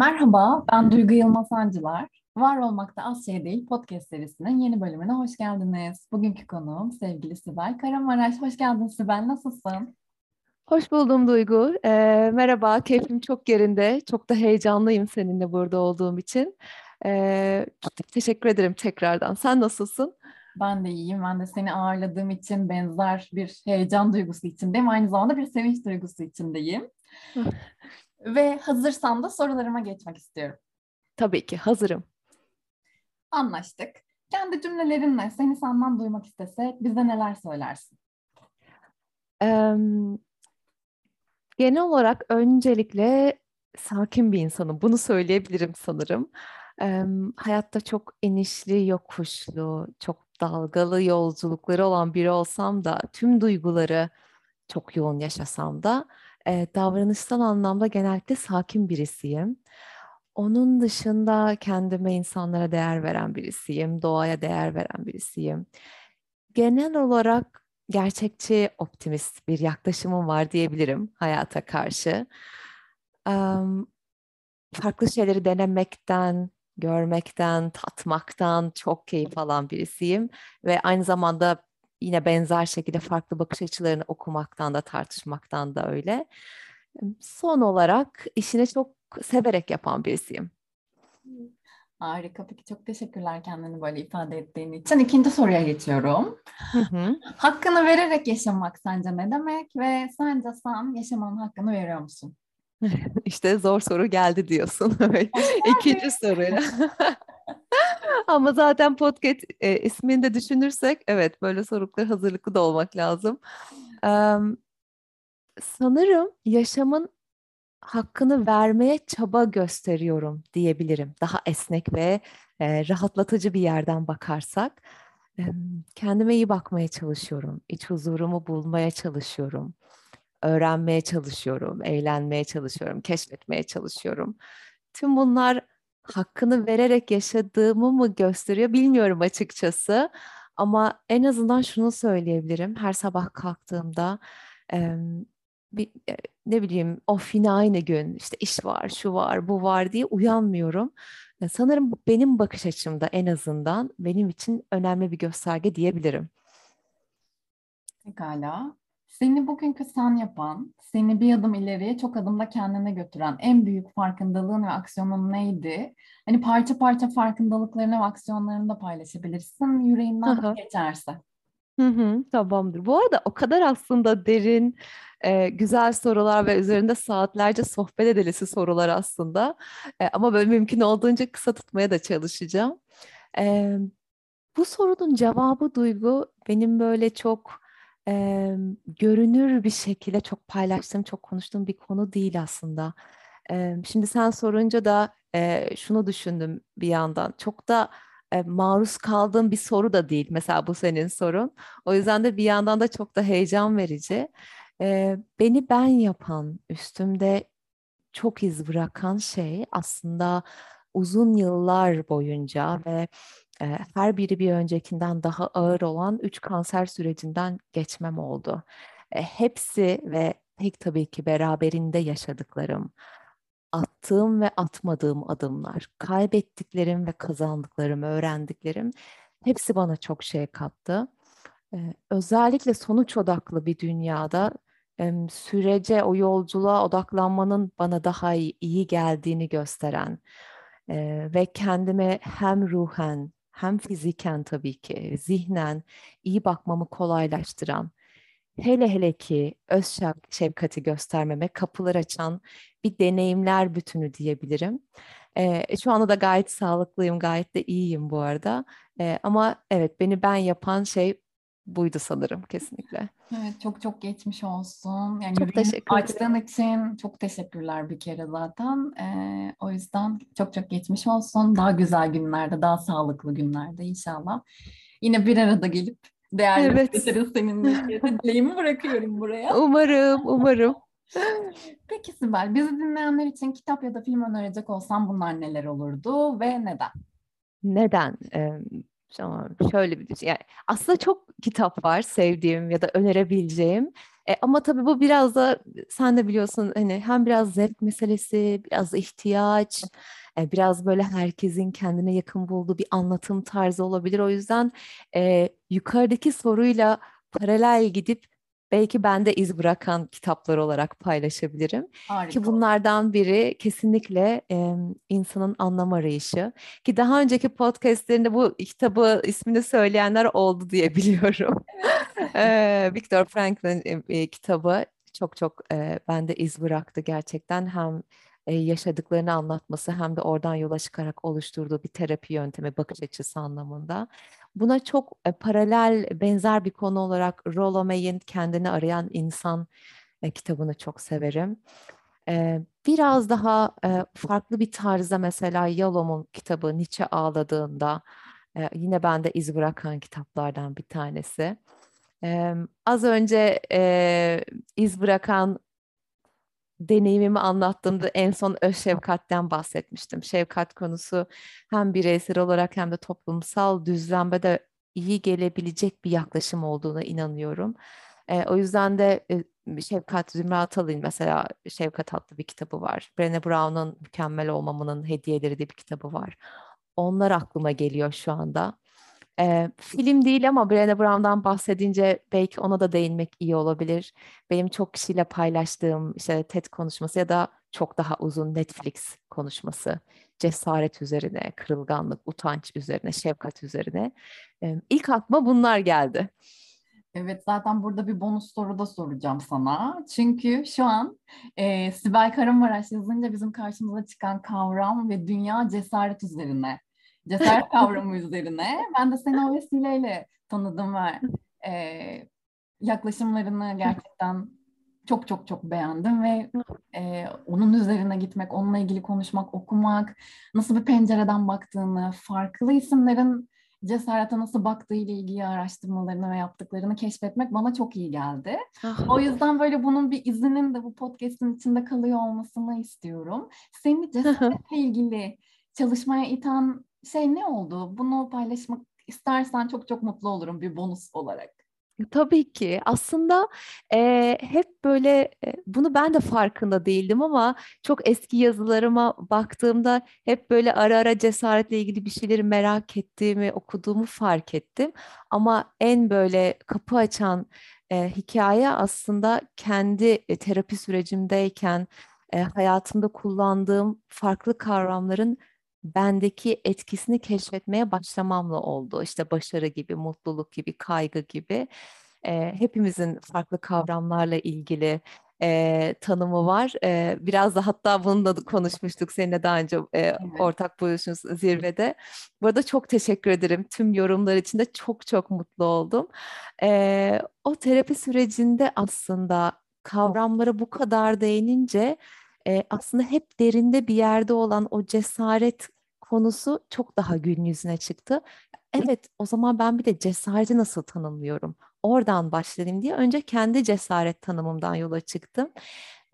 Merhaba, ben Duygu Yılmaz Sancılar. Var Olmakta Az Şey Değil podcast serisinin yeni bölümüne hoş geldiniz. Bugünkü konuğum sevgili Sibel Karamaraş. Hoş geldin Sibel, nasılsın? Hoş buldum Duygu. Ee, merhaba, keyfim çok yerinde. Çok da heyecanlıyım seninle burada olduğum için. Ee, teşekkür ederim tekrardan. Sen nasılsın? Ben de iyiyim. Ben de seni ağırladığım için benzer bir heyecan duygusu içindeyim. Aynı zamanda bir sevinç duygusu içindeyim. Ve hazırsan da sorularıma geçmek istiyorum. Tabii ki hazırım. Anlaştık. Kendi cümlelerinle seni senden duymak istesek bize neler söylersin? Ee, genel olarak öncelikle sakin bir insanım. Bunu söyleyebilirim sanırım. Ee, hayatta çok inişli, yokuşlu, çok dalgalı yolculukları olan biri olsam da tüm duyguları çok yoğun yaşasam da e, davranışsal anlamda genellikle sakin birisiyim. Onun dışında kendime insanlara değer veren birisiyim, doğaya değer veren birisiyim. Genel olarak gerçekçi, optimist bir yaklaşımım var diyebilirim hayata karşı. Um, farklı şeyleri denemekten, görmekten, tatmaktan çok keyif alan birisiyim ve aynı zamanda yine benzer şekilde farklı bakış açılarını okumaktan da tartışmaktan da öyle. Son olarak işini çok severek yapan birisiyim. Harika. Peki çok teşekkürler kendini böyle ifade ettiğin için. İkinci soruya geçiyorum. Hakkını vererek yaşamak sence ne demek ve sence sen yaşamanın hakkını veriyor musun? İşte zor soru geldi diyorsun. İkinci soruya. Ama zaten podcast e, ismini de düşünürsek evet böyle soruklar hazırlıklı da olmak lazım. Ee, sanırım yaşamın hakkını vermeye çaba gösteriyorum diyebilirim. Daha esnek ve e, rahatlatıcı bir yerden bakarsak. E, kendime iyi bakmaya çalışıyorum. İç huzurumu bulmaya çalışıyorum. Öğrenmeye çalışıyorum, eğlenmeye çalışıyorum, keşfetmeye çalışıyorum. Tüm bunlar hakkını vererek yaşadığımı mı gösteriyor bilmiyorum açıkçası. Ama en azından şunu söyleyebilirim. Her sabah kalktığımda e, bir, ne bileyim of yine aynı gün işte iş var, şu var, bu var diye uyanmıyorum. Sanırım benim bakış açımda en azından benim için önemli bir gösterge diyebilirim. Pekala. Seni bugünkü sen yapan, seni bir adım ileriye çok adımda kendine götüren en büyük farkındalığın ve aksiyonun neydi? Hani parça parça farkındalıklarını ve aksiyonlarını da paylaşabilirsin yüreğinden Aha. geçerse. Hı hı, tamamdır. Bu arada o kadar aslında derin, e, güzel sorular ve üzerinde saatlerce sohbet edilisi sorular aslında. E, ama böyle mümkün olduğunca kısa tutmaya da çalışacağım. E, bu sorunun cevabı Duygu benim böyle çok e, görünür bir şekilde çok paylaştığım, çok konuştuğum bir konu değil aslında. E, şimdi sen sorunca da e, şunu düşündüm bir yandan. Çok da e, maruz kaldığım bir soru da değil. Mesela bu senin sorun. O yüzden de bir yandan da çok da heyecan verici. E, beni ben yapan, üstümde çok iz bırakan şey aslında uzun yıllar boyunca ve her biri bir öncekinden daha ağır olan üç kanser sürecinden geçmem oldu. Hepsi ve pek tabii ki beraberinde yaşadıklarım, attığım ve atmadığım adımlar, kaybettiklerim ve kazandıklarım, öğrendiklerim hepsi bana çok şey kattı. Özellikle sonuç odaklı bir dünyada sürece, o yolculuğa odaklanmanın bana daha iyi, iyi geldiğini gösteren ve kendime hem ruhen hem fiziken tabii ki zihnen iyi bakmamı kolaylaştıran hele hele ki öz şefkati göstermeme kapılar açan bir deneyimler bütünü diyebilirim. Ee, şu anda da gayet sağlıklıyım, gayet de iyiyim bu arada. Ee, ama evet beni ben yapan şey buydu sanırım kesinlikle. Evet çok çok geçmiş olsun. Yani çok teşekkür açtığın için çok teşekkürler bir kere zaten. Ee, o yüzden çok çok geçmiş olsun. Daha güzel günlerde, daha sağlıklı günlerde inşallah. Yine bir arada gelip değerli evet. seninle. Dileğimi bırakıyorum buraya. Umarım, umarım. Peki Sibel, bizi dinleyenler için kitap ya da film önerecek olsam bunlar neler olurdu ve neden? Neden? Ee, Tamam, şöyle bir yani aslında çok kitap var sevdiğim ya da önerebileceğim. E, ama tabii bu biraz da sen de biliyorsun hani hem biraz zevk meselesi, biraz ihtiyaç, e, biraz böyle herkesin kendine yakın bulduğu bir anlatım tarzı olabilir. O yüzden e, yukarıdaki soruyla paralel gidip belki ben de iz bırakan kitaplar olarak paylaşabilirim. Harika. Ki bunlardan biri kesinlikle e, insanın anlam arayışı. Ki daha önceki podcastlerinde bu kitabı ismini söyleyenler oldu diye biliyorum. e, Viktor Frankl'in e, kitabı çok çok e, bende iz bıraktı gerçekten. Hem yaşadıklarını anlatması hem de oradan yola çıkarak oluşturduğu bir terapi yöntemi bakış açısı anlamında. Buna çok e, paralel benzer bir konu olarak Rollo May'in Kendini Arayan İnsan e, kitabını çok severim. E, biraz daha e, farklı bir tarzda mesela Yalom'un kitabı Nietzsche Ağladığında e, yine bende iz bırakan kitaplardan bir tanesi. E, az önce e, iz bırakan deneyimimi anlattığımda en son öz şefkatten bahsetmiştim. Şefkat konusu hem bireysel olarak hem de toplumsal düzlemde de iyi gelebilecek bir yaklaşım olduğuna inanıyorum. E, o yüzden de e, Şefkat Zümra Atalı'nın mesela Şefkat adlı bir kitabı var. Brené Brown'un Mükemmel Olmamının Hediyeleri diye bir kitabı var. Onlar aklıma geliyor şu anda. E, film değil ama Brené Brown'dan bahsedince belki ona da değinmek iyi olabilir. Benim çok kişiyle paylaştığım işte TED konuşması ya da çok daha uzun Netflix konuşması. Cesaret üzerine, kırılganlık, utanç üzerine, şefkat üzerine. E, ilk aklıma bunlar geldi. Evet zaten burada bir bonus soru da soracağım sana. Çünkü şu an e, Sibel Karamaraş yazınca bizim karşımıza çıkan kavram ve dünya cesaret üzerine cesaret kavramı üzerine. Ben de seni o vesileyle tanıdım ve e, yaklaşımlarını gerçekten çok çok çok beğendim ve e, onun üzerine gitmek, onunla ilgili konuşmak, okumak, nasıl bir pencereden baktığını, farklı isimlerin cesarete nasıl baktığı ile ilgili araştırmalarını ve yaptıklarını keşfetmek bana çok iyi geldi. o yüzden böyle bunun bir izinin de bu podcast'in içinde kalıyor olmasını istiyorum. Seni cesaretle ilgili çalışmaya iten şey ne oldu? Bunu paylaşmak istersen çok çok mutlu olurum bir bonus olarak. Tabii ki. Aslında e, hep böyle e, bunu ben de farkında değildim ama çok eski yazılarıma baktığımda hep böyle ara ara cesaretle ilgili bir şeyleri merak ettiğimi, okuduğumu fark ettim. Ama en böyle kapı açan e, hikaye aslında kendi e, terapi sürecimdeyken e, hayatımda kullandığım farklı kavramların bendeki etkisini keşfetmeye başlamamla oldu. İşte başarı gibi, mutluluk gibi, kaygı gibi e, hepimizin farklı kavramlarla ilgili e, tanımı var. E, biraz da hatta bununla da konuşmuştuk seninle daha önce e, evet. ortak buluşumuz zirvede. Bu arada çok teşekkür ederim. Tüm yorumlar için de çok çok mutlu oldum. E, o terapi sürecinde aslında kavramlara bu kadar değinince e, aslında hep derinde bir yerde olan o cesaret konusu çok daha gün yüzüne çıktı. Evet o zaman ben bir de cesareti nasıl tanımlıyorum? Oradan başlayayım diye önce kendi cesaret tanımımdan yola çıktım.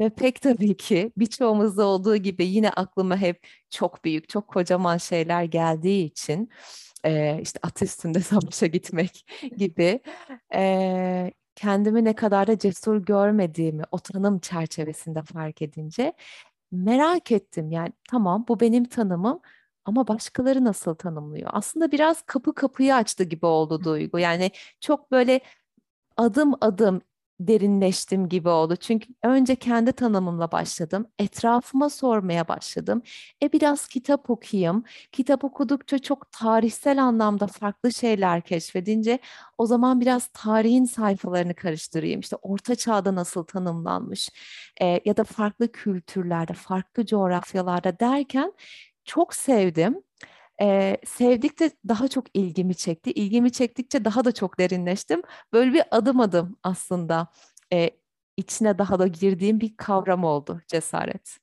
Ve pek tabii ki birçoğumuzda olduğu gibi yine aklıma hep çok büyük, çok kocaman şeyler geldiği için e, işte at üstünde savaşa gitmek gibi e, kendimi ne kadar da cesur görmediğimi o tanım çerçevesinde fark edince merak ettim. Yani tamam bu benim tanımım ama başkaları nasıl tanımlıyor? Aslında biraz kapı kapıyı açtı gibi oldu duygu. Yani çok böyle adım adım derinleştim gibi oldu. Çünkü önce kendi tanımımla başladım. Etrafıma sormaya başladım. E biraz kitap okuyayım. Kitap okudukça çok tarihsel anlamda farklı şeyler keşfedince o zaman biraz tarihin sayfalarını karıştırayım. İşte orta çağda nasıl tanımlanmış e, ya da farklı kültürlerde, farklı coğrafyalarda derken çok sevdim. Ee, sevdikçe daha çok ilgimi çekti. İlgimi çektikçe daha da çok derinleştim. Böyle bir adım adım aslında e, içine daha da girdiğim bir kavram oldu cesaret.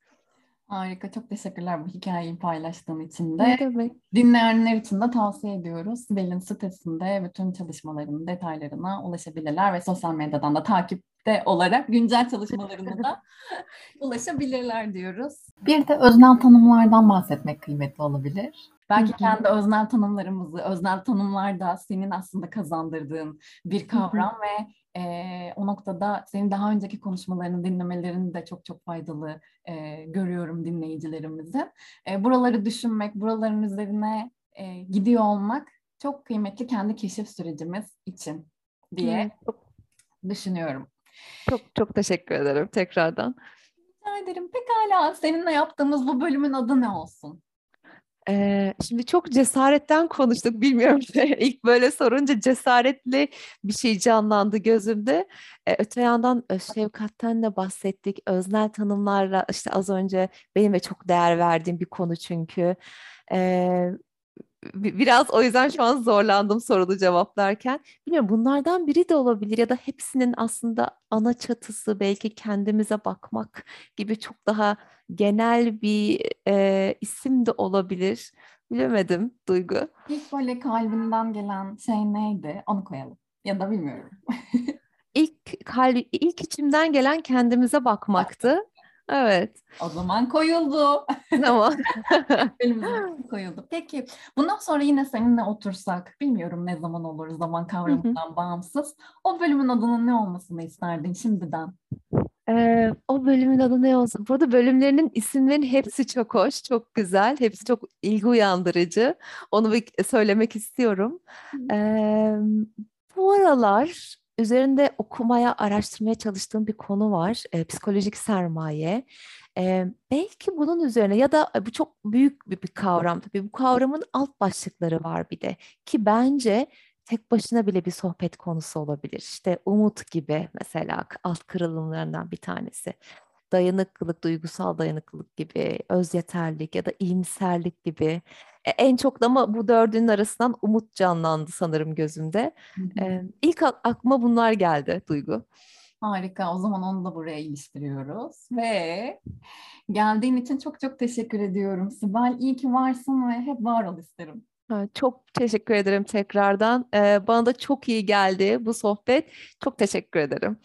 Harika, çok teşekkürler bu hikayeyi paylaştığın için de. Ne demek? Dinleyenler için de tavsiye ediyoruz. Sibel'in sitesinde bütün çalışmalarının detaylarına ulaşabilirler ve sosyal medyadan da takipte olarak güncel çalışmalarını da ulaşabilirler diyoruz. Bir de öznel tanımlardan bahsetmek kıymetli olabilir. Belki kendi öznel tanımlarımızı, öznel tanımlar da senin aslında kazandırdığın bir kavram ve e, o noktada senin daha önceki konuşmalarını dinlemelerini de çok çok faydalı e, görüyorum dinleyicilerimizi. E, buraları düşünmek, buraların üzerine e, gidiyor olmak çok kıymetli kendi keşif sürecimiz için diye düşünüyorum. Çok çok teşekkür ederim tekrardan. Rica ederim. Pekala seninle yaptığımız bu bölümün adı ne olsun? Şimdi çok cesaretten konuştuk. Bilmiyorum ilk böyle sorunca cesaretli bir şey canlandı gözümde. Ee, öte yandan şefkatten de bahsettik. Öznel tanımlarla işte az önce benim de çok değer verdiğim bir konu çünkü. Ee, biraz o yüzden şu an zorlandım sorulu cevaplarken. Bilmiyorum bunlardan biri de olabilir ya da hepsinin aslında ana çatısı belki kendimize bakmak gibi çok daha genel bir e, isim de olabilir. Bilemedim Duygu. İlk böyle kalbinden gelen şey neydi? Onu koyalım. Ya da bilmiyorum. İlk kalbi, ilk içimden gelen kendimize bakmaktı. Evet. O zaman koyuldu. Tamam. Elimize koyuldu. Peki bundan sonra yine seninle otursak, bilmiyorum ne zaman olur zaman kavramından bağımsız. O bölümün adının ne olmasını isterdin şimdiden? Ee, o bölümün adı ne olsun? Burada bölümlerinin isimlerin hepsi çok hoş, çok güzel. Hepsi çok ilgi uyandırıcı. Onu bir söylemek istiyorum. Ee, bu aralar üzerinde okumaya, araştırmaya çalıştığım bir konu var. E, psikolojik sermaye. E, belki bunun üzerine ya da bu çok büyük bir, bir kavram tabii. Bu kavramın alt başlıkları var bir de. Ki bence tek başına bile bir sohbet konusu olabilir. İşte umut gibi mesela alt kırılımlarından bir tanesi dayanıklılık, duygusal dayanıklılık gibi, öz yeterlik ya da iyimserlik gibi. E, en çok da ama bu dördünün arasından umut canlandı sanırım gözümde. E, ilk aklıma bunlar geldi Duygu. Harika. O zaman onu da buraya iliştiriyoruz. Ve geldiğin için çok çok teşekkür ediyorum. Sibel iyi ki varsın ve hep var ol isterim. Çok teşekkür ederim tekrardan. Bana da çok iyi geldi bu sohbet. Çok teşekkür ederim.